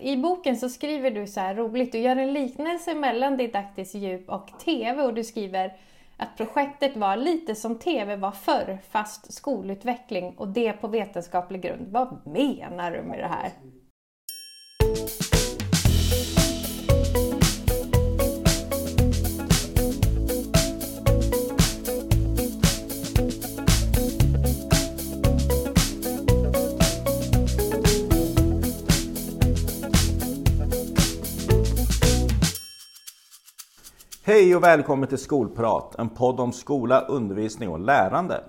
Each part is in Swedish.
i boken så skriver du så här roligt, du gör en liknelse mellan didaktiskt djup och TV och du skriver att projektet var lite som TV var förr, fast skolutveckling och det på vetenskaplig grund. Vad menar du med det här? Hej och välkommen till Skolprat, en podd om skola, undervisning och lärande.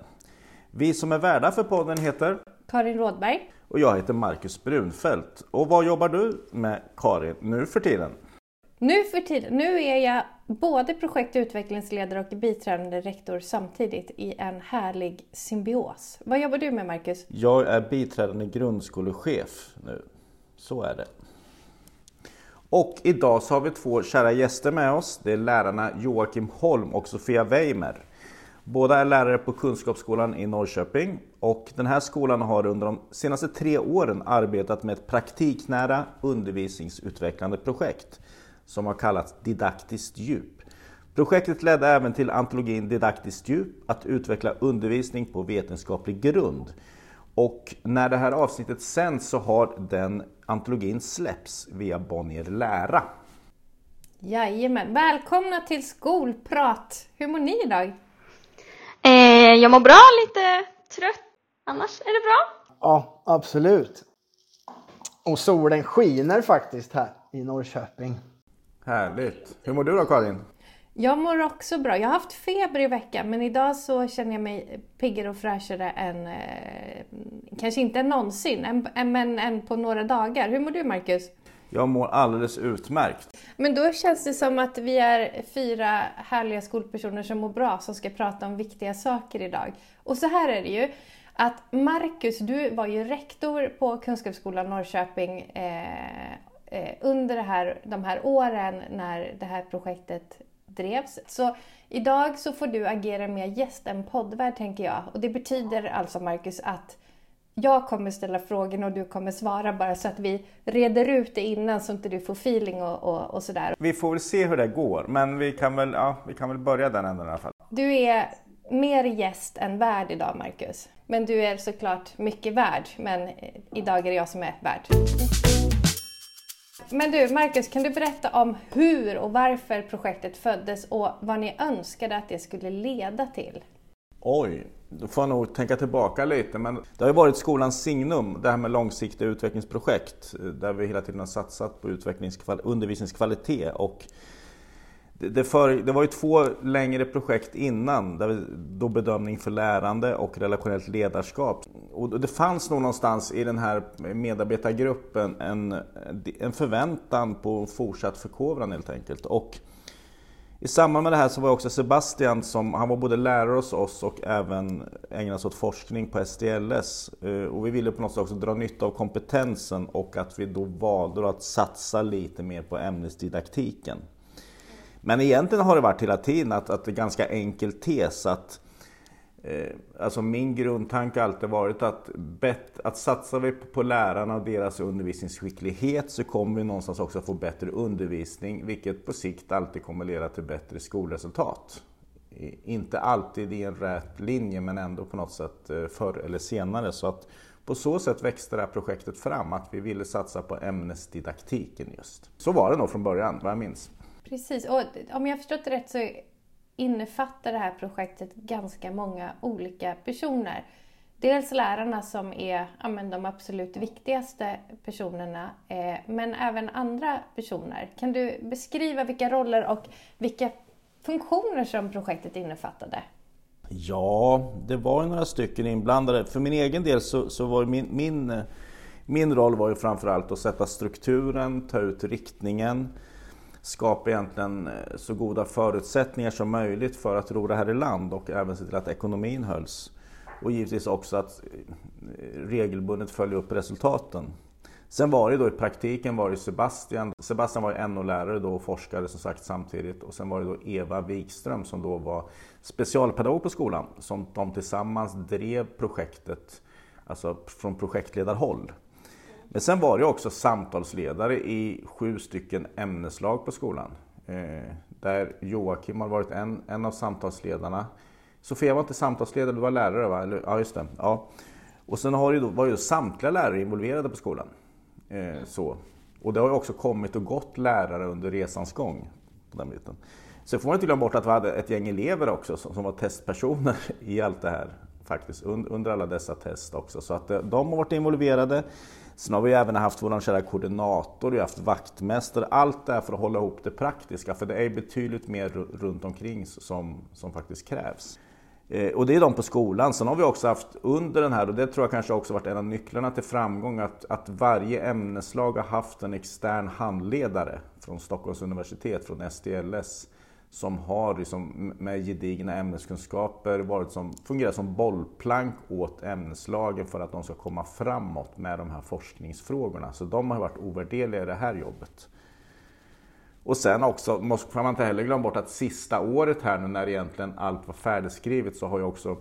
Vi som är värdar för podden heter Karin Rådberg. och jag heter Marcus Brunfeldt. Och vad jobbar du med Karin nu för tiden? Nu för tiden, nu är jag både projekt och utvecklingsledare och biträdande rektor samtidigt i en härlig symbios. Vad jobbar du med Marcus? Jag är biträdande grundskolechef nu. Så är det. Och idag så har vi två kära gäster med oss. Det är lärarna Joakim Holm och Sofia Weimer. Båda är lärare på Kunskapsskolan i Norrköping och den här skolan har under de senaste tre åren arbetat med ett praktiknära undervisningsutvecklande projekt som har kallats Didaktiskt djup. Projektet ledde även till antologin Didaktiskt djup, att utveckla undervisning på vetenskaplig grund. Och när det här avsnittet sänds så har den antologin släppts via Bonnier Lära. Jajamän, välkomna till Skolprat! Hur mår ni idag? Eh, jag mår bra, lite trött. Annars är det bra. Ja, absolut. Och solen skiner faktiskt här i Norrköping. Härligt! Hur mår du då Karin? Jag mår också bra. Jag har haft feber i veckan men idag så känner jag mig piggare och fräschare än, eh, kanske inte någonsin, än, än, men än på några dagar. Hur mår du Marcus? Jag mår alldeles utmärkt. Men då känns det som att vi är fyra härliga skolpersoner som mår bra som ska prata om viktiga saker idag. Och så här är det ju att Marcus, du var ju rektor på Kunskapsskolan Norrköping eh, eh, under här, de här åren när det här projektet drevs. Så idag så får du agera mer gäst än poddvärd tänker jag. Och det betyder alltså Marcus att jag kommer ställa frågorna och du kommer svara bara så att vi reder ut det innan så inte du får feeling och, och, och sådär. Vi får väl se hur det går, men vi kan väl, ja, vi kan väl börja den änden i alla fall. Du är mer gäst än värd idag Marcus. Men du är såklart mycket värd. Men idag är det jag som är värd. Men du Marcus, kan du berätta om hur och varför projektet föddes och vad ni önskade att det skulle leda till? Oj, då får jag nog tänka tillbaka lite. Men det har ju varit skolans signum, det här med långsiktiga utvecklingsprojekt. Eh, där vi hela tiden har satsat på undervisningskvalitet. Och det, för, det var ju två längre projekt innan, där vi, då bedömning för lärande och relationellt ledarskap. Och det fanns nog någonstans i den här medarbetargruppen en, en förväntan på fortsatt förkovran helt enkelt. Och i samband med det här så var också Sebastian, som, han var både lärare hos oss och även ägnade sig åt forskning på STLS. Eh, och vi ville på något sätt också dra nytta av kompetensen och att vi då valde att satsa lite mer på ämnesdidaktiken. Men egentligen har det varit hela tiden att, att det är ganska enkel tes att eh, Alltså min grundtanke har alltid varit att, bet, att satsar vi på lärarna och deras undervisningsskicklighet så kommer vi någonstans också få bättre undervisning vilket på sikt alltid kommer leda till bättre skolresultat. Inte alltid i en rät linje men ändå på något sätt eh, förr eller senare. Så att på så sätt växte det här projektet fram, att vi ville satsa på ämnesdidaktiken just. Så var det nog från början, vad jag minns. Precis, och om jag förstått det rätt så innefattar det här projektet ganska många olika personer. Dels lärarna som är ja, men de absolut viktigaste personerna, eh, men även andra personer. Kan du beskriva vilka roller och vilka funktioner som projektet innefattade? Ja, det var ju några stycken inblandade. För min egen del så, så var min, min, min roll var ju framförallt att sätta strukturen, ta ut riktningen, skapa egentligen eh, så goda förutsättningar som möjligt för att ro det här i land och även se till att ekonomin hölls. Och givetvis också att eh, regelbundet följa upp resultaten. Sen var det då i praktiken var det Sebastian. Sebastian var ju NO-lärare då och forskare som sagt samtidigt. Och sen var det då Eva Wikström som då var specialpedagog på skolan. Som de tillsammans drev projektet, alltså från projektledarhåll. Men sen var jag också samtalsledare i sju stycken ämneslag på skolan. Eh, där Joakim har varit en, en av samtalsledarna. Sofia var inte samtalsledare, du var lärare va? Eller, ja, just det. Ja. Och sen har ju då, var ju samtliga lärare involverade på skolan. Eh, så. Och det har ju också kommit och gått lärare under resans gång. På den biten. Sen får man inte glömma bort att vi hade ett gäng elever också som, som var testpersoner i allt det här. Faktiskt, under, under alla dessa test också. Så att eh, de har varit involverade. Sen har vi även haft vår kära koordinator, vi har haft vaktmästare, allt det här för att hålla ihop det praktiska. För det är betydligt mer runt omkring som, som faktiskt krävs. Eh, och det är de på skolan. Sen har vi också haft under den här, och det tror jag kanske också varit en av nycklarna till framgång, att, att varje ämneslag har haft en extern handledare från Stockholms universitet, från STLS som har liksom med gedigna ämneskunskaper varit som, fungerat som bollplank åt ämneslagen för att de ska komma framåt med de här forskningsfrågorna. Så de har varit ovärderliga i det här jobbet. Och sen också, måste man inte heller glömma bort att sista året här nu när egentligen allt var färdigskrivet så har ju också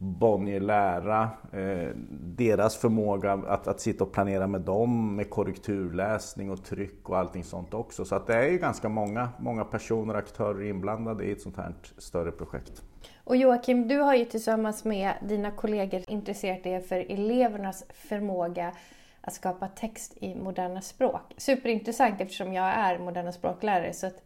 Bonnier Lära, eh, deras förmåga att, att sitta och planera med dem med korrekturläsning och tryck och allting sånt också. Så att det är ju ganska många, många personer och aktörer inblandade i ett sånt här större projekt. Och Joakim, du har ju tillsammans med dina kollegor intresserat dig för elevernas förmåga att skapa text i moderna språk. Superintressant eftersom jag är moderna språklärare så att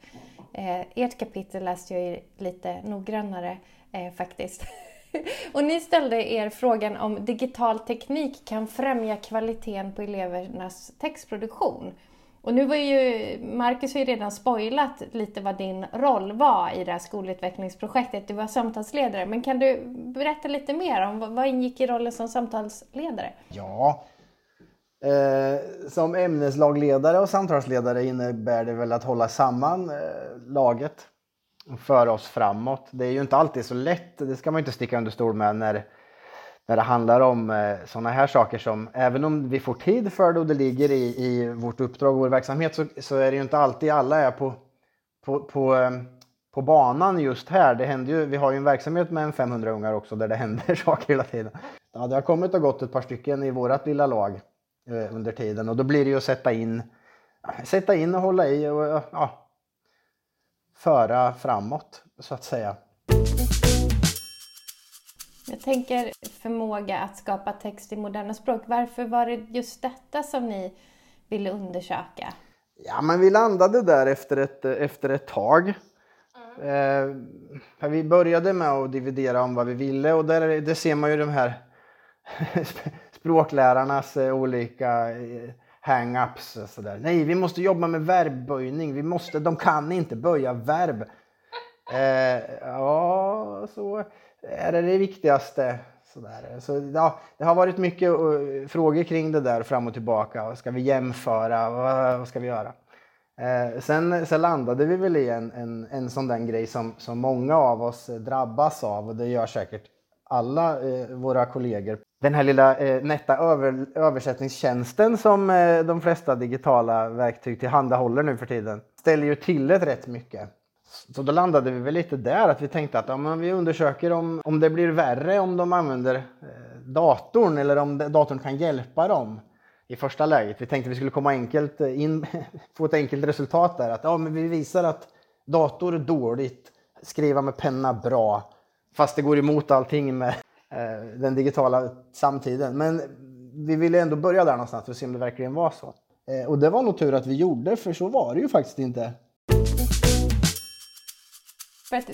eh, ert kapitel läste jag ju lite noggrannare eh, faktiskt. Och ni ställde er frågan om digital teknik kan främja kvaliteten på elevernas textproduktion. Och nu var ju, Marcus har ju redan spoilat lite vad din roll var i det här skolutvecklingsprojektet. Du var samtalsledare, men kan du berätta lite mer om vad ingick i rollen som samtalsledare? Ja, eh, som ämneslagledare och samtalsledare innebär det väl att hålla samman eh, laget föra oss framåt. Det är ju inte alltid så lätt, det ska man inte sticka under stol med när, när det handlar om eh, sådana här saker som, även om vi får tid för det och det ligger i, i vårt uppdrag och vår verksamhet så, så är det ju inte alltid alla är på, på, på, eh, på banan just här. Det händer ju, vi har ju en verksamhet med en 500 ungar också där det händer saker hela tiden. Ja, det har kommit och gått ett par stycken i vårat lilla lag eh, under tiden och då blir det ju att sätta in, sätta in och hålla i och ja, föra framåt så att säga. Jag tänker förmåga att skapa text i moderna språk. Varför var det just detta som ni ville undersöka? Ja, men vi landade där efter ett, efter ett tag. Mm. Eh, vi började med att dividera om vad vi ville och där, det ser man ju de här språklärarnas olika eh, hang-ups. Sådär. Nej, vi måste jobba med verbböjning. Vi måste, de kan inte böja verb. Eh, ja, så är det det viktigaste. Sådär. Så, ja, det har varit mycket uh, frågor kring det där fram och tillbaka. Ska vi jämföra? Vad, vad ska vi göra? Eh, sen, sen landade vi väl i en, en, en sån där grej som, som många av oss drabbas av och det gör säkert alla eh, våra kollegor. Den här lilla eh, nätta över, översättningstjänsten som eh, de flesta digitala verktyg tillhandahåller nu för tiden ställer ju till det rätt mycket. Så då landade vi väl lite där att vi tänkte att ja, men vi undersöker om, om det blir värre om de använder eh, datorn eller om datorn kan hjälpa dem i första läget. Vi tänkte vi skulle komma enkelt eh, in, få ett enkelt resultat där. Att ja, men vi visar att dator är dåligt, skriva med penna bra, Fast det går emot allting med den digitala samtiden. Men vi ville ändå börja där någonstans för att se om det verkligen var så. Eh, och det var nog tur att vi gjorde, för så var det ju faktiskt inte. För att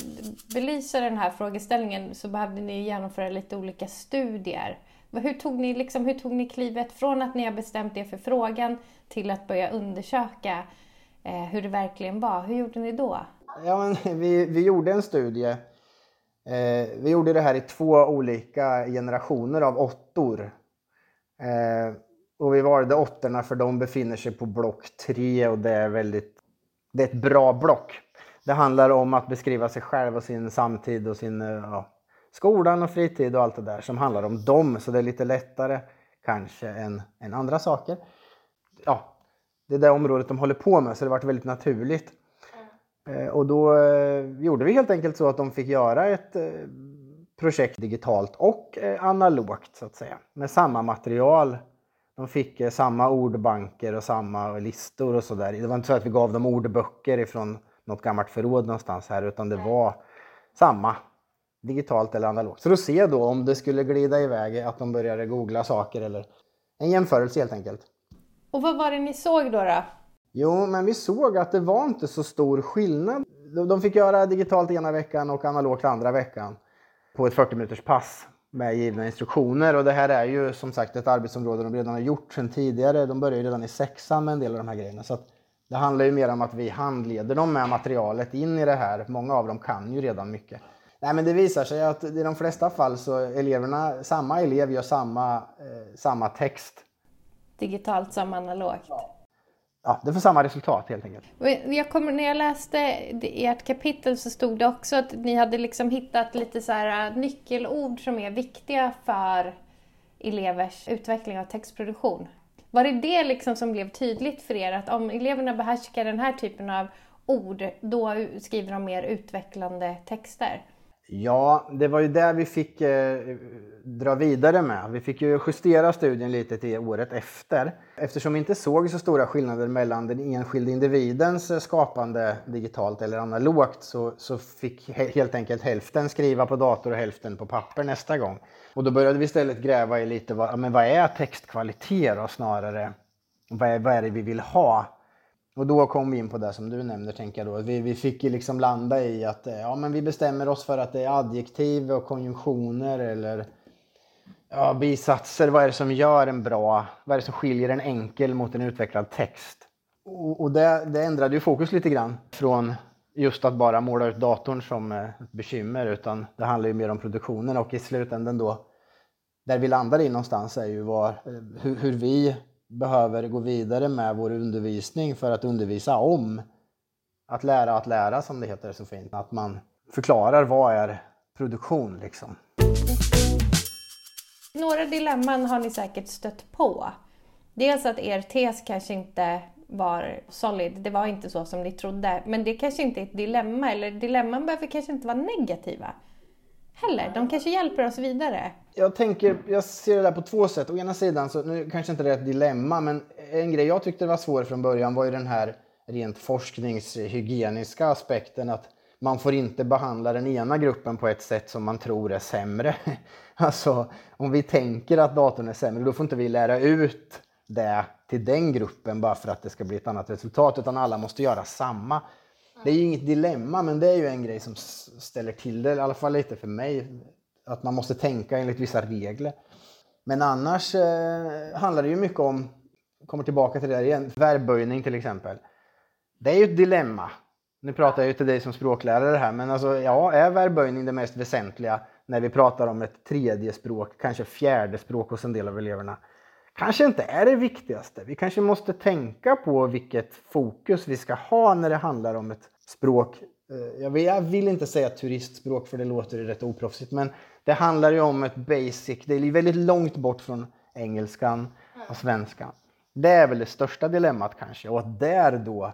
belysa den här frågeställningen så behövde ni genomföra lite olika studier. Hur tog ni, liksom, hur tog ni klivet från att ni har bestämt er för frågan till att börja undersöka eh, hur det verkligen var? Hur gjorde ni då? Ja, men vi, vi gjorde en studie Eh, vi gjorde det här i två olika generationer av åttor. Eh, och vi valde åttorna för de befinner sig på block 3 och det är väldigt det är ett bra block. Det handlar om att beskriva sig själv och sin samtid och sin eh, ja, skolan och fritid och allt det där som handlar om dem. Så det är lite lättare kanske än, än andra saker. Ja, det är det området de håller på med så det varit väldigt naturligt. Eh, och då eh, gjorde vi helt enkelt så att de fick göra ett eh, projekt digitalt och analogt så att säga med samma material. De fick samma ordbanker och samma listor och sådär. Det var inte så att vi gav dem ordböcker ifrån något gammalt förråd någonstans här utan det var samma digitalt eller analogt. Så då se då om det skulle glida iväg att de började googla saker eller en jämförelse helt enkelt. Och vad var det ni såg då? då? Jo, men vi såg att det var inte så stor skillnad. De fick göra digitalt ena veckan och analogt andra veckan på ett 40 minuters pass med givna instruktioner. Och det här är ju som sagt ett arbetsområde de redan har gjort sedan tidigare. De började redan i sexan med en del av de här grejerna. Så det handlar ju mer om att vi handleder dem med materialet in i det här. Många av dem kan ju redan mycket. Nej, men det visar sig att i de flesta fall så eleverna, samma elev gör samma, eh, samma text. Digitalt som analogt? Ja, det får samma resultat helt enkelt. Jag kommer, när jag läste ert kapitel så stod det också att ni hade liksom hittat lite så här äh, nyckelord som är viktiga för elevers utveckling av textproduktion. Var det det liksom som blev tydligt för er att om eleverna behärskar den här typen av ord, då skriver de mer utvecklande texter? Ja, det var ju där vi fick eh, dra vidare med. Vi fick ju justera studien lite till året efter. Eftersom vi inte såg så stora skillnader mellan den enskilde individens eh, skapande digitalt eller analogt så, så fick helt enkelt hälften skriva på dator och hälften på papper nästa gång. Och då började vi istället gräva i lite vad, men vad är textkvalitet då snarare? Vad är, vad är det vi vill ha? Och då kom vi in på det som du nämner, tänker jag då. Vi, vi fick ju liksom landa i att eh, ja, men vi bestämmer oss för att det är adjektiv och konjunktioner eller ja, bisatser. Vad är det som gör en bra, vad är det som skiljer en enkel mot en utvecklad text? Och, och det, det ändrade ju fokus lite grann från just att bara måla ut datorn som eh, ett bekymmer utan det handlar ju mer om produktionen och i slutändan då där vi landar i någonstans är ju var, eh, hur, hur vi behöver gå vidare med vår undervisning för att undervisa om att lära att lära som det heter så fint. Att man förklarar vad är produktion liksom. Några dilemman har ni säkert stött på. Dels att er tes kanske inte var solid, det var inte så som ni trodde. Men det kanske inte är ett dilemma, eller dilemman behöver kanske inte vara negativa heller. De kanske hjälper oss vidare. Jag tänker, jag ser det där på två sätt. Å ena sidan, så, nu kanske inte det är ett dilemma, men en grej jag tyckte var svår från början var ju den här rent forskningshygieniska aspekten att man får inte behandla den ena gruppen på ett sätt som man tror är sämre. Alltså, om vi tänker att datorn är sämre, då får inte vi lära ut det till den gruppen bara för att det ska bli ett annat resultat, utan alla måste göra samma. Det är ju inget dilemma, men det är ju en grej som ställer till det, i alla fall lite för mig. Att man måste tänka enligt vissa regler. Men annars eh, handlar det ju mycket om, kommer tillbaka till det där igen, verbböjning till exempel. Det är ju ett dilemma. Nu pratar jag ju till dig som språklärare här, men alltså, ja, är verbböjning det mest väsentliga när vi pratar om ett tredje språk, kanske fjärde språk hos en del av eleverna? Kanske inte är det viktigaste. Vi kanske måste tänka på vilket fokus vi ska ha när det handlar om ett språk. Eh, jag vill, jag vill inte säga turistspråk för det låter rätt oproffsigt men det handlar ju om ett basic, det är väldigt långt bort från engelskan och svenskan. Det är väl det största dilemmat kanske och att där då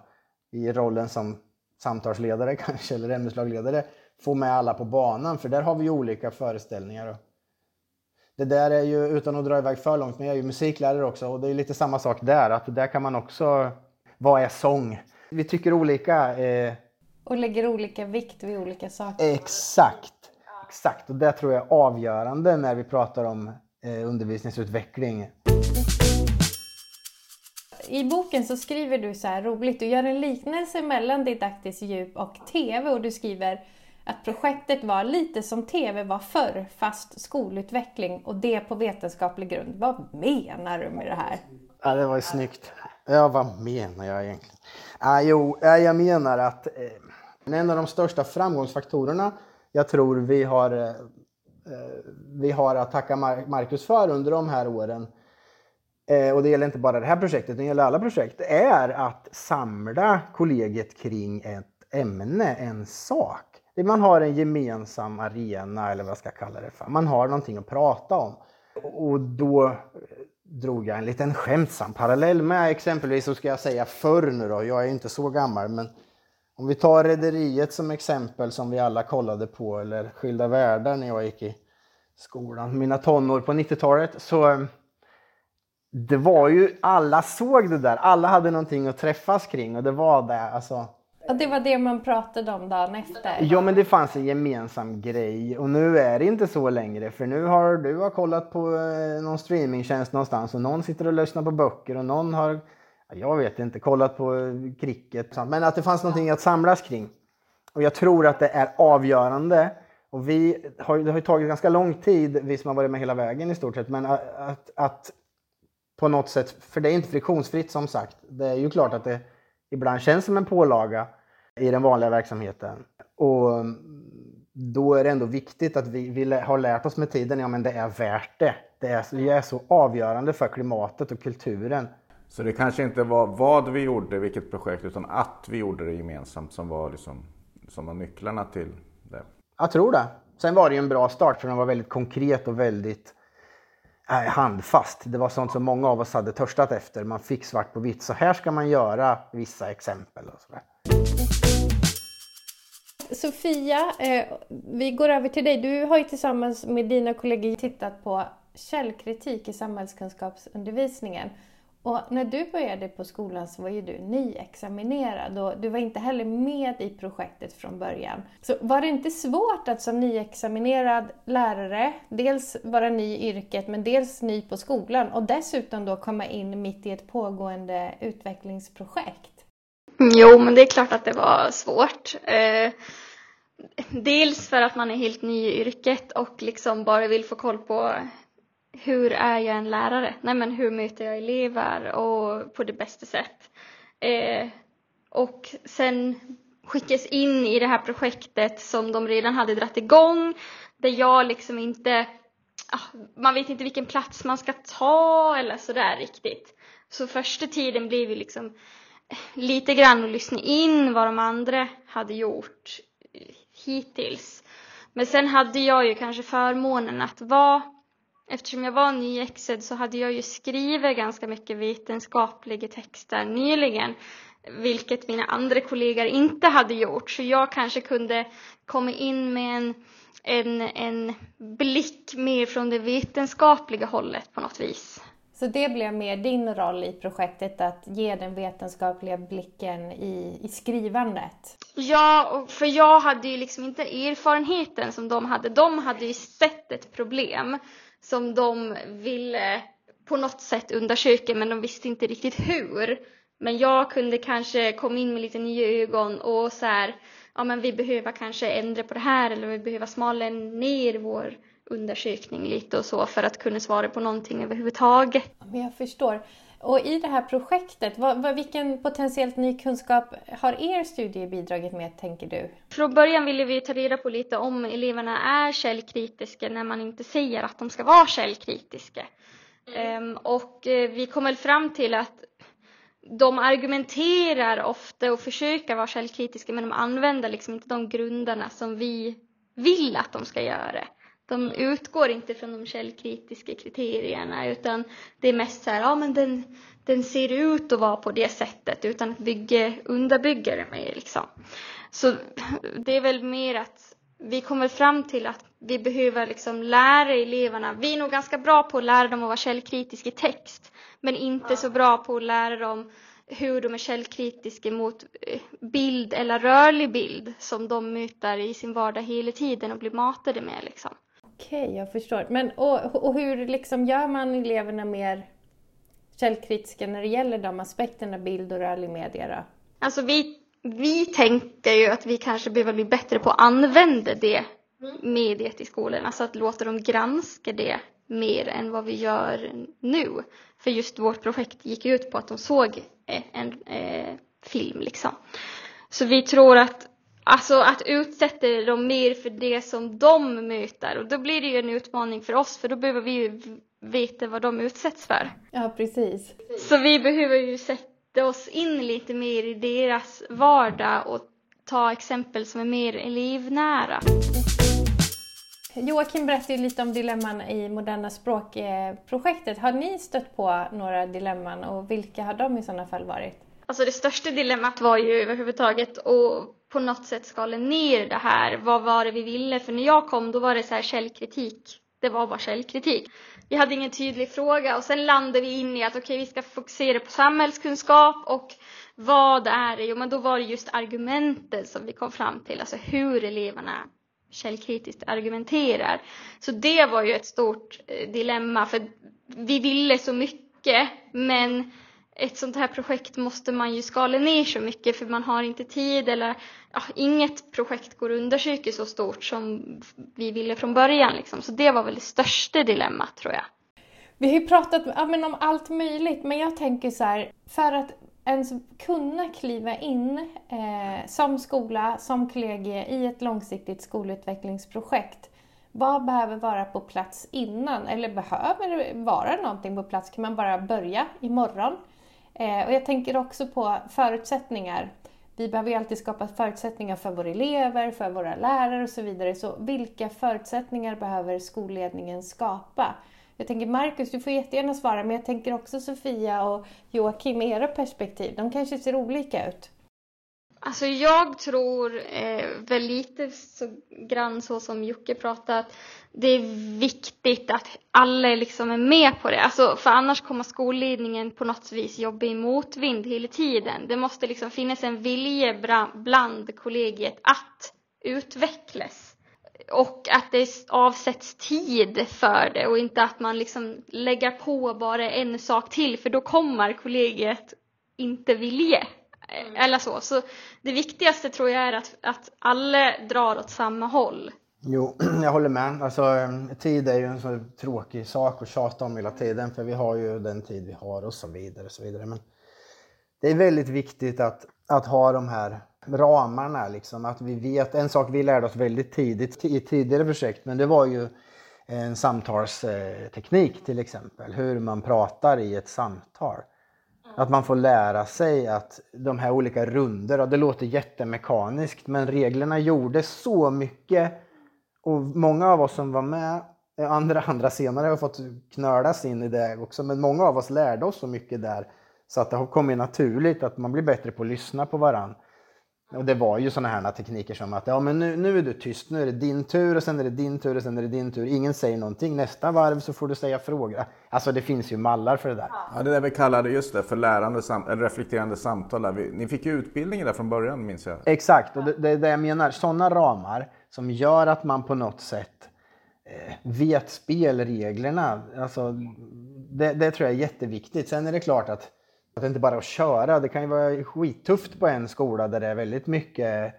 i rollen som samtalsledare kanske eller ämneslagledare få med alla på banan för där har vi ju olika föreställningar det där är ju, utan att dra iväg för långt, men jag är ju musiklärare också och det är lite samma sak där, att där kan man också, vad är sång? Vi tycker olika. Eh... Och lägger olika vikt vid olika saker. Exakt, exakt. Och det tror jag är avgörande när vi pratar om eh, undervisningsutveckling. I boken så skriver du så här roligt, du gör en liknelse mellan didaktiskt djup och TV och du skriver att projektet var lite som TV var förr, fast skolutveckling och det på vetenskaplig grund. Vad menar du med det här? Ja, det var ju snyggt. Ja, vad menar jag egentligen? Ja, jo, jag menar att eh, en av de största framgångsfaktorerna jag tror vi har, eh, eh vi har att tacka Marcus för under de här åren, eh, och det gäller inte bara det här projektet, det gäller alla projekt, är att samla kollegiet kring ett ämne, en sak man har en gemensam arena eller vad jag ska kalla det för. Man har någonting att prata om. Och då eh, drog jag en liten skämtsam parallell med exempelvis, så ska jag säga förr nu då, jag är inte så gammal, men om vi tar Rederiet som exempel som vi alla kollade på, eller Skilda Världar när jag gick i skolan, mina tonår på 90-talet, så eh, det var ju, alla såg det där, alla hade någonting att träffas kring och det var det. Alltså, Ja, det var det man pratade om dagen efter? Ja, men det fanns en gemensam grej och nu är det inte så längre för nu har du har kollat på eh, någon streamingtjänst någonstans och någon sitter och lyssnar på böcker och någon har, jag vet inte, kollat på eh, cricket. Men att det fanns någonting att samlas kring. Och jag tror att det är avgörande. Och vi har, det har ju tagit ganska lång tid, vi som har varit med hela vägen i stort sett, men att, att, att på något sätt, för det är inte friktionsfritt som sagt. Det är ju klart att det ibland känns som en pålaga i den vanliga verksamheten. Och då är det ändå viktigt att vi, vi har lärt oss med tiden, ja men det är värt det. Det är, det är så avgörande för klimatet och kulturen. Så det kanske inte var vad vi gjorde, vilket projekt, utan att vi gjorde det gemensamt som var, liksom, som var nycklarna till det? Jag tror det. Sen var det ju en bra start för den var väldigt konkret och väldigt handfast. Det var sånt som många av oss hade törstat efter. Man fick svart på vitt. Så här ska man göra vissa exempel. Och sådär. Sofia, eh, vi går över till dig. Du har ju tillsammans med dina kollegor tittat på källkritik i samhällskunskapsundervisningen. Och när du började på skolan så var ju du nyexaminerad och du var inte heller med i projektet från början. Så var det inte svårt att som nyexaminerad lärare dels vara ny i yrket men dels ny på skolan och dessutom då komma in mitt i ett pågående utvecklingsprojekt? Jo, men det är klart att det var svårt. Eh, dels för att man är helt ny i yrket och liksom bara vill få koll på hur är jag en lärare? Nej, men hur möter jag elever och på det bästa sätt? Eh, och sen skickas in i det här projektet som de redan hade dragit igång, där jag liksom inte, ah, man vet inte vilken plats man ska ta eller sådär riktigt. Så första tiden blev ju liksom eh, lite grann att lyssna in vad de andra hade gjort eh, hittills. Men sen hade jag ju kanske förmånen att vara Eftersom jag var nyexad så hade jag ju skrivit ganska mycket vetenskapliga texter nyligen, vilket mina andra kollegor inte hade gjort. Så jag kanske kunde komma in med en, en, en blick mer från det vetenskapliga hållet på något vis. Så det blev mer din roll i projektet, att ge den vetenskapliga blicken i, i skrivandet? Ja, för jag hade ju liksom inte erfarenheten som de hade. De hade ju sett ett problem som de ville på något sätt undersöka men de visste inte riktigt hur. Men jag kunde kanske komma in med lite nya ögon och så här, ja men vi behöver kanske ändra på det här eller vi behöver smala ner vår undersökning lite och så för att kunna svara på någonting överhuvudtaget. Men jag förstår. Och i det här projektet, vad, vad, vilken potentiellt ny kunskap har er studie bidragit med, tänker du? Från början ville vi ta reda på lite om eleverna är källkritiska när man inte säger att de ska vara källkritiska. Mm. Um, och eh, vi kom väl fram till att de argumenterar ofta och försöker vara källkritiska men de använder liksom inte de grunderna som vi vill att de ska göra. De utgår inte från de källkritiska kriterierna utan det är mest så här, ja men den, den ser ut att vara på det sättet utan att bygga, underbygga det mer liksom. Så det är väl mer att vi kommer fram till att vi behöver liksom lära eleverna, vi är nog ganska bra på att lära dem att vara källkritiska i text men inte så bra på att lära dem hur de är källkritiska mot eh, bild eller rörlig bild som de möter i sin vardag hela tiden och blir matade med liksom. Okej, okay, jag förstår. Men, och, och hur liksom gör man eleverna mer källkritiska när det gäller de aspekterna, bild och rörlig media då? Alltså vi, vi tänker ju att vi kanske behöver bli bättre på att använda det mediet i skolorna, alltså att låta dem granska det mer än vad vi gör nu. För just vårt projekt gick ut på att de såg en, en en film liksom. Så vi tror att Alltså att utsätta dem mer för det som de möter och då blir det ju en utmaning för oss för då behöver vi ju veta vad de utsätts för. Ja, precis. Så vi behöver ju sätta oss in lite mer i deras vardag och ta exempel som är mer elevnära. Joakim berättade lite om dilemman i Moderna språkprojektet. Har ni stött på några dilemman och vilka har de i sådana fall varit? Alltså det största dilemmat var ju överhuvudtaget att på något sätt skala ner det här. Vad var det vi ville? För när jag kom då var det så här källkritik. det var bara källkritik. Vi hade ingen tydlig fråga och sen landade vi in i att okej, okay, vi ska fokusera på samhällskunskap och vad är det? Jo, men då var det just argumenten som vi kom fram till, alltså hur eleverna källkritiskt argumenterar. Så det var ju ett stort eh, dilemma, för vi ville så mycket, men ett sånt här projekt måste man ju skala ner så mycket för man har inte tid eller ja, inget projekt går att undersöka så stort som vi ville från början. Liksom. Så det var väl det största dilemmat tror jag. Vi har ju pratat ja, men om allt möjligt men jag tänker så här, för att ens kunna kliva in eh, som skola, som kollegie i ett långsiktigt skolutvecklingsprojekt vad behöver vara på plats innan? Eller behöver det vara någonting på plats? Kan man bara börja imorgon? Eh, och jag tänker också på förutsättningar. Vi behöver ju alltid skapa förutsättningar för våra elever, för våra lärare och så vidare. Så vilka förutsättningar behöver skolledningen skapa? Jag tänker Marcus, du får jättegärna svara, men jag tänker också Sofia och Joakim, era perspektiv. De kanske ser olika ut. Alltså jag tror eh, väl lite så grann så som Jocke pratat, det är viktigt att alla liksom är med på det. Alltså, för annars kommer skolledningen på något vis jobba i motvind hela tiden. Det måste liksom finnas en vilja bland kollegiet att utvecklas. Och att det avsätts tid för det och inte att man liksom lägger på bara en sak till för då kommer kollegiet inte vilja. Mm. Eller så. Så det viktigaste tror jag är att, att alla drar åt samma håll. Jo, jag håller med. Alltså, tid är ju en så tråkig sak att tjata om hela tiden för vi har ju den tid vi har och så vidare. Och så vidare. Men det är väldigt viktigt att, att ha de här ramarna. Liksom, att vi vet, en sak vi lärde oss väldigt tidigt i tidigare projekt, men det var ju en samtalsteknik till exempel. Hur man pratar i ett samtal. Att man får lära sig att de här olika runder, det låter jättemekaniskt men reglerna gjorde så mycket. Och många av oss som var med, eh, andra, andra senare har fått knölas in i det också, men många av oss lärde oss så mycket där så att det har kommit naturligt att man blir bättre på att lyssna på varandra. Och det var ju sådana här tekniker som att ja, men nu, nu är du tyst, nu är det din tur och sen är det din tur och sen är det din tur. Ingen säger någonting. Nästa varv så får du säga frågor. Alltså det finns ju mallar för det där. Ja, det där vi kallade just det för lärande, eller reflekterande samtal. Där. Ni fick ju utbildning där från början minns jag. Exakt, och det är det jag menar. Sådana ramar som gör att man på något sätt eh, vet spelreglerna. Alltså, det, det tror jag är jätteviktigt. Sen är det klart att att det inte bara är att köra. Det kan ju vara skittufft på en skola där det är väldigt mycket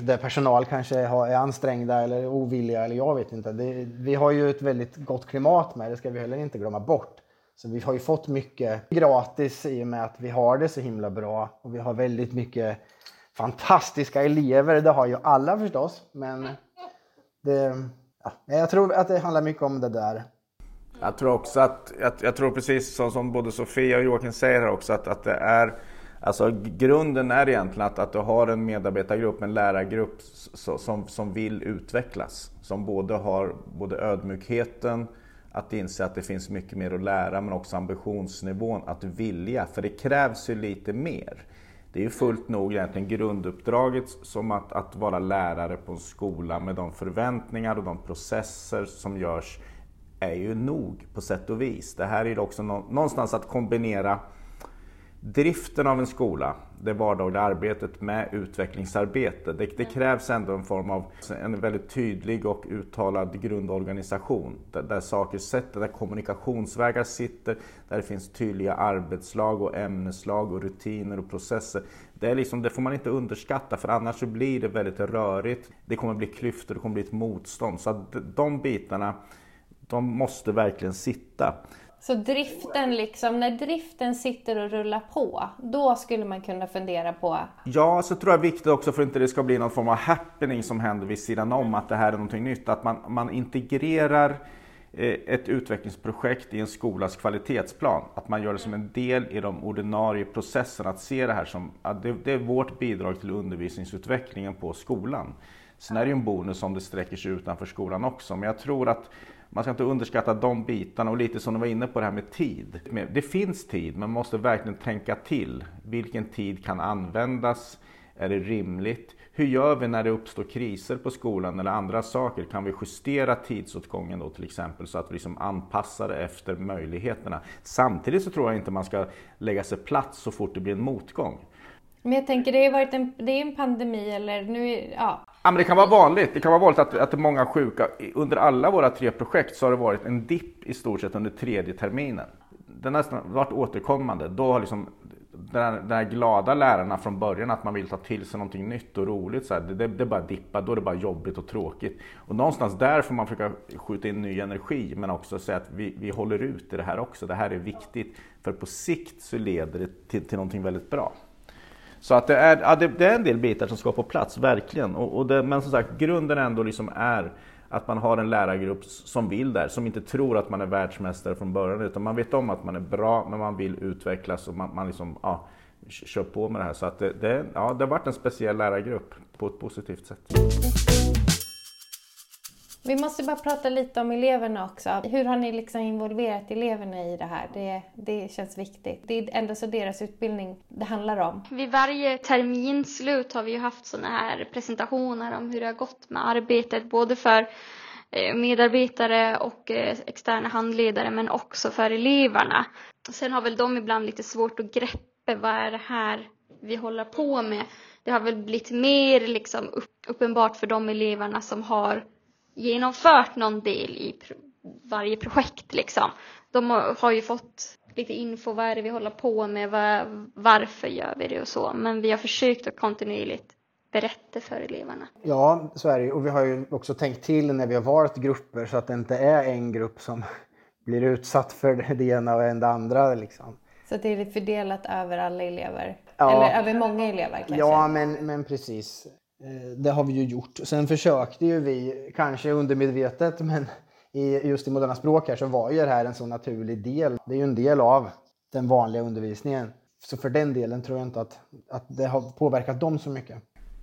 där personal kanske är ansträngda eller ovilliga eller jag vet inte. Det, vi har ju ett väldigt gott klimat med det ska vi heller inte glömma bort. Så vi har ju fått mycket gratis i och med att vi har det så himla bra och vi har väldigt mycket fantastiska elever. Det har ju alla förstås, men det, ja, jag tror att det handlar mycket om det där. Jag tror också att, jag, jag tror precis som, som både Sofia och Joakim säger här också att, att det är Alltså grunden är egentligen att, att du har en medarbetargrupp, en lärargrupp som, som vill utvecklas. Som både har både ödmjukheten, att inse att det finns mycket mer att lära, men också ambitionsnivån att vilja. För det krävs ju lite mer. Det är ju fullt nog egentligen grunduppdraget som att, att vara lärare på en skola med de förväntningar och de processer som görs är ju nog på sätt och vis. Det här är också någonstans att kombinera driften av en skola, det vardagliga arbetet med utvecklingsarbete. Det, det, krävs ändå en form av en väldigt tydlig och uttalad grundorganisation där, där saker sätter, där kommunikationsvägar sitter, där det finns tydliga arbetslag och ämneslag och rutiner och processer. Det, är liksom, det får man inte underskatta för annars så blir det väldigt rörigt. Det kommer bli klyftor, det kommer bli ett motstånd. Så att de bitarna de måste verkligen sitta. Så driften, liksom, när driften sitter och rullar på, då skulle man kunna fundera på? Ja, så tror jag är viktigt också för att inte det ska bli någon form av happening som händer vid sidan om, att det här är någonting nytt. Att man, man integrerar eh, ett utvecklingsprojekt i en skolas kvalitetsplan. Att man gör det som en del i de ordinarie processerna. Att se det här som att det, det är vårt bidrag till undervisningsutvecklingen på skolan. Sen är det ju en bonus om det sträcker sig utanför skolan också. Men jag tror att man ska inte underskatta de bitarna och lite som du var inne på det här med tid. Det finns tid, men man måste verkligen tänka till. Vilken tid kan användas? Är det rimligt? hur gör vi när det uppstår kriser på skolan eller andra saker? Kan vi justera tidsåtgången då till exempel så att vi liksom anpassar det efter möjligheterna? Samtidigt så tror jag inte man ska lägga sig platt så fort det blir en motgång. Men jag tänker, det har varit en, det är en pandemi eller nu, ja. Ja, men det kan vara vanligt. Det kan vara vanligt att, att det är många sjuka. Under alla våra tre projekt så har det varit en dipp i stort sett under tredje terminen. Den har nästan varit återkommande. Då har liksom den här, den här glada lärarna från början att man vill ta till sig någonting nytt och roligt. Så här, det, det, bara dippa, då är det bara jobbigt och tråkigt. Och någonstans där får man försöka skjuta in ny energi men också säga att vi, vi håller ut i det här också. Det här är viktigt för på sikt så leder det till, till någonting väldigt bra. Så att det är, ja, det, det, är en del bitar som ska på plats, verkligen. Och, och det, men som sagt, grunden ändå liksom är att man har en lärargrupp som vill där, som inte tror att man är världsmästare från början, utan man vet om att man är bra, men man vill utvecklas och man, man liksom, ja, kör på med det här. Så att det, det, ja, det har varit en speciell lärargrupp på ett positivt sätt. Vi måste bara prata lite om eleverna också. Hur har ni liksom involverat eleverna i det här? Det, det känns viktigt. Det är ändå så deras utbildning det handlar om. Vid varje terminslut har vi ju haft sådana här presentationer om hur det har gått med arbetet, både för eh, medarbetare och eh, externa handledare men också för eleverna. Sen har väl de ibland lite svårt att greppa vad är det här vi håller på med. Det har väl blivit mer liksom uppenbart för de eleverna som har genomfört någon del i pro varje projekt liksom. De har ju fått lite info, vad är det vi håller på med, var, varför gör vi det och så. Men vi har försökt att kontinuerligt berätta för eleverna. Ja, så är det Och vi har ju också tänkt till när vi har valt grupper så att det inte är en grupp som blir utsatt för det ena och det andra. Liksom. Så att det är fördelat över alla elever? Ja. Eller över många elever kanske? Ja, men, men precis. Eh, det har vi ju gjort. Sen försökte ju vi, kanske undermedvetet, men i, just i moderna språk här så var ju det här en så naturlig del. Det är ju en del av den vanliga undervisningen. Så för den delen tror jag inte att, att det har påverkat dem så mycket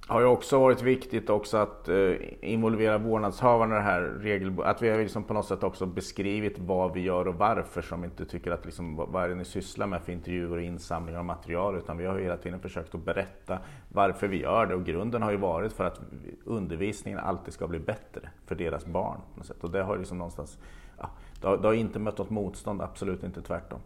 har ju också varit viktigt också att eh, involvera vårdnadshavarna i det här regelbundet. Att vi har liksom på något sätt också beskrivit vad vi gör och varför som inte tycker att liksom, vad är det ni sysslar med för intervjuer och insamlingar av material utan vi har hela tiden försökt att berätta varför vi gör det och grunden har ju varit för att undervisningen alltid ska bli bättre för deras barn. På något sätt. Och det har liksom någonstans, ja, det har, det har inte mött något motstånd, absolut inte tvärtom.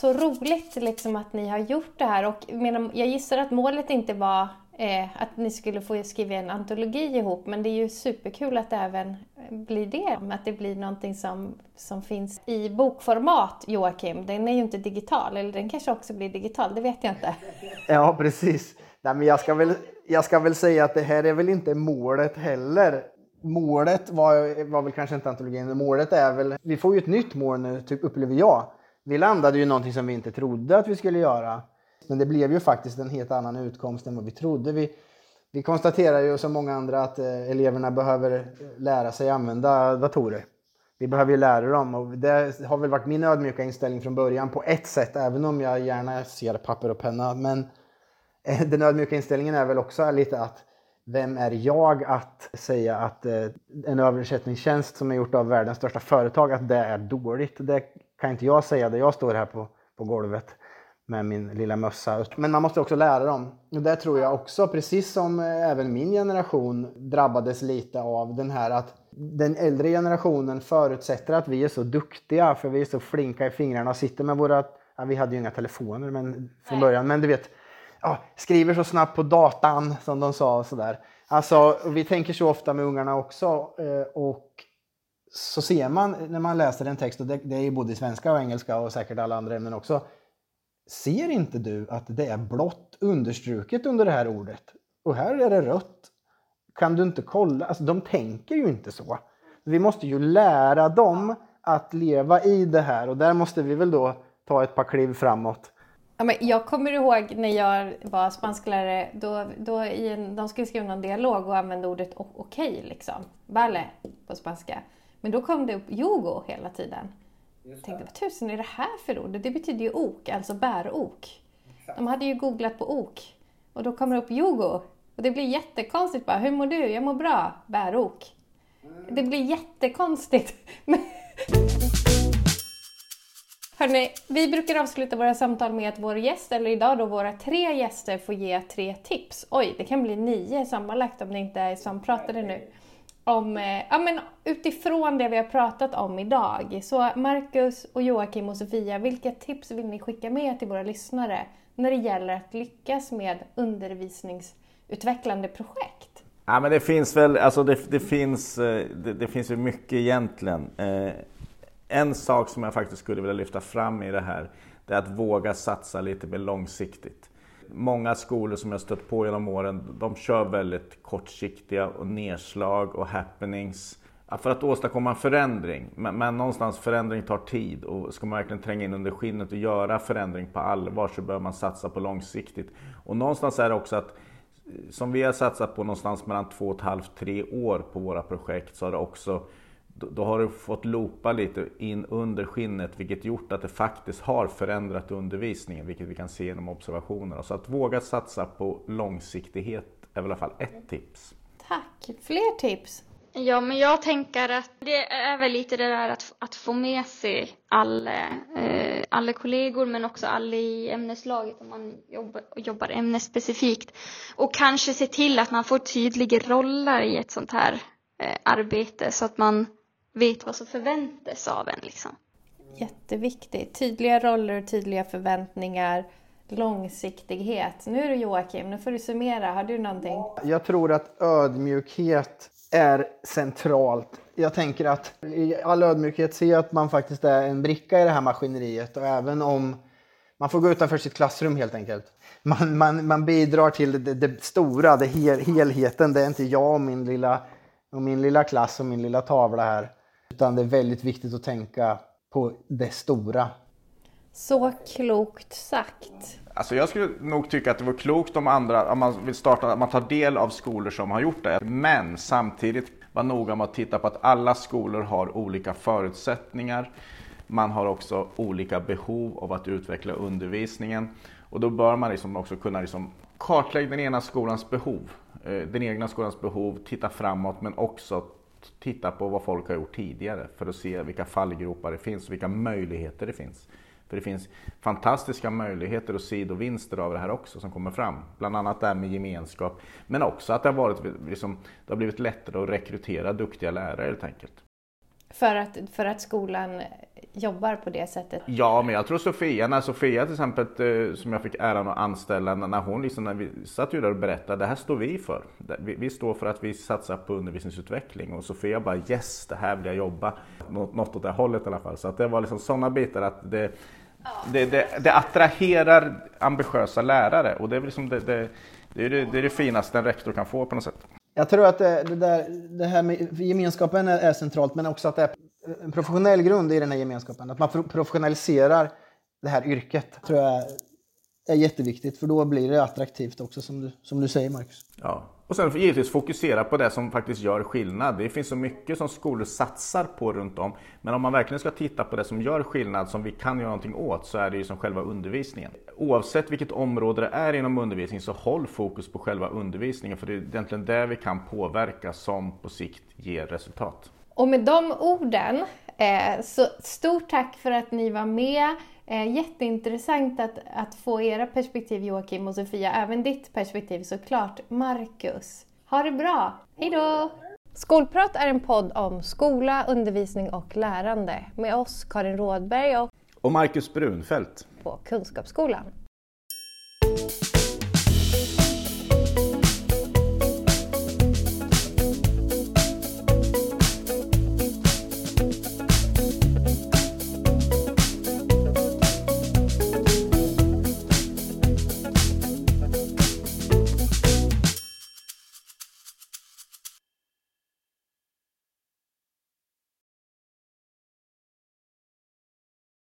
Så roligt liksom att ni har gjort det här och jag gissar att målet inte var eh, att ni skulle få skriva en antologi ihop men det är ju superkul att det även blir det. Att det blir någonting som, som finns i bokformat, Joakim. Den är ju inte digital, eller den kanske också blir digital, det vet jag inte. Ja, precis. Nej, men jag, ska väl, jag ska väl säga att det här är väl inte målet heller. Målet var, var väl kanske inte antologin, målet är väl, vi får ju ett nytt mål nu, typ upplever jag vi landade ju någonting som vi inte trodde att vi skulle göra. Men det blev ju faktiskt en helt annan utkomst än vad vi trodde. Vi, vi konstaterar ju som många andra att eh, eleverna behöver eh, lära sig använda datorer. Vi behöver ju lära dem och det har väl varit min ödmjuka inställning från början på ett sätt, även om jag gärna ser papper och penna. Men eh, den ödmjuka inställningen är väl också lite att vem är jag att säga att eh, en översättningstjänst som är gjort av världens största företag, att det är dåligt? Det kan inte jag säga där jag står här på, på golvet med min lilla mössa. Men man måste också lära dem. Och det tror jag också, precis som eh, även min generation drabbades lite av den här att den äldre generationen förutsätter att vi är så duktiga för vi är så flinka i fingrarna och sitter med våra, ja, vi hade ju inga telefoner men, från början, men du vet, ja, skriver så snabbt på datan som de sa och sådär. Alltså, vi tänker så ofta med ungarna också eh, och så ser man när man läser en text, och det, det är ju både svenska och engelska och säkert alla andra ämnen också. Ser inte du att det är blått understruket under det här ordet? Och här är det rött. Kan du inte kolla? Alltså, de tänker ju inte så. Vi måste ju lära dem att leva i det här och där måste vi väl då ta ett par kliv framåt. Ja, men jag kommer ihåg när jag var spansklärare, då, då i en, de skulle skriva någon dialog och använde ordet okej, okay, liksom. Vale på spanska. Men då kom det upp yogo hela tiden. Jag tänkte, vad tusen är det här för ord? Det betyder ju ok, alltså bärok. De hade ju googlat på ok. Och då kommer det upp yogo. Och det blir jättekonstigt bara, hur mår du? Jag mår bra, bärok. Mm. Det blir jättekonstigt. Hörrni, vi brukar avsluta våra samtal med att vår gäst, eller idag då våra tre gäster, får ge tre tips. Oj, det kan bli nio sammanlagt om det inte är som pratade nu. Om, eh, ja, men utifrån det vi har pratat om idag. Så Marcus, och Joakim och Sofia, vilka tips vill ni skicka med till våra lyssnare när det gäller att lyckas med undervisningsutvecklande projekt? Ja, men det finns väl, alltså det, det finns, eh, det, det, finns ju mycket egentligen. Eh, en sak som jag faktiskt skulle vilja lyfta fram i det här, det är att våga satsa lite mer långsiktigt. Många skolor som jag stött på genom åren, de kör väldigt kortsiktiga och nedslag och happenings för att åstadkomma en förändring. Men, men, någonstans förändring tar tid och ska man verkligen tränga in under skinnet och göra förändring på allvar så bör man satsa på långsiktigt. Och någonstans är det också att som vi har satsat på någonstans mellan två och ett halvt, tre år på våra projekt så har det också då har du fått loopa lite in under skinnet vilket gjort att det faktiskt har förändrat undervisningen vilket vi kan se genom observationer. Så att våga satsa på långsiktighet är väl i alla fall ett tips. Tack! Fler tips? Ja, men jag tänker att det är väl lite det där att, att få med sig alla, eh, alla kollegor men också alla i ämneslaget om man jobbar, jobbar ämnesspecifikt. Och kanske se till att man får tydliga roller i ett sånt här eh, arbete så att man vet vad som förväntas av en. Liksom. Jätteviktigt. Tydliga roller och tydliga förväntningar. Långsiktighet. Nu är det Joakim, nu får du summera. Har du någonting? Jag tror att ödmjukhet är centralt. Jag tänker att i all ödmjukhet se att man faktiskt är en bricka i det här maskineriet och även om man får gå utanför sitt klassrum helt enkelt. Man, man, man bidrar till det, det stora, det hel, helheten. Det är inte jag och min, lilla, och min lilla klass och min lilla tavla här. Utan det är väldigt viktigt att tänka på det stora. Så klokt sagt. Alltså jag skulle nog tycka att det var klokt om andra, om man vill starta, att man tar del av skolor som har gjort det. Men samtidigt var noga med att titta på att alla skolor har olika förutsättningar. Man har också olika behov av att utveckla undervisningen. Och då bör man liksom också kunna liksom kartlägga den ena skolans behov, eh, den egna skolans behov, titta framåt men också titta på vad folk har gjort tidigare för att se vilka fallgropar det finns och vilka möjligheter det finns. För det finns fantastiska möjligheter och sidovinster av det här också som kommer fram. Bland annat det här med gemenskap, men också att det har, varit, liksom, det har blivit lättare att rekrytera duktiga lärare helt enkelt. För att, för att skolan jobbar på det sättet? Ja, men jag tror Sofia, när Sofia till exempel eh, som jag fick äran att anställa, när hon liksom, när vi satt ju där och berättade, det här står vi för. Vi, vi, står för att vi satsar på undervisningsutveckling och Sofia bara yes, det här vill jag jobba. Något, något åt det hållet i alla fall. Så att det var liksom sådana bitar att det, det, det, det attraherar ambitiösa lärare och det är, liksom det, det, det, är det, det är det finaste en rektor kan få på något sätt. Jag tror att det, det, där, det här med gemenskapen är, är centralt, men också att det är en professionell grund i den här gemenskapen. Att man professionaliserar det här yrket tror jag är jätteviktigt, för då blir det attraktivt också som du, som du säger Marcus. Ja, och sen givetvis fokusera på det som faktiskt gör skillnad. Det finns så mycket som skolor satsar på runt om. Men om man verkligen ska titta på det som gör skillnad, som vi kan göra någonting åt, så är det ju som själva undervisningen. Oavsett vilket område det är inom undervisning så håll fokus på själva undervisningen. För det är egentligen det vi kan påverka som på sikt ger resultat. Och med de orden, eh, så stort tack för att ni var med. Eh, jätteintressant att, att få era perspektiv Joakim och Sofia, även ditt perspektiv såklart. Marcus, ha det bra! Hejdå! Skolprat är en podd om skola, undervisning och lärande med oss Karin Rådberg och, och Marcus Brunfeldt på Kunskapsskolan.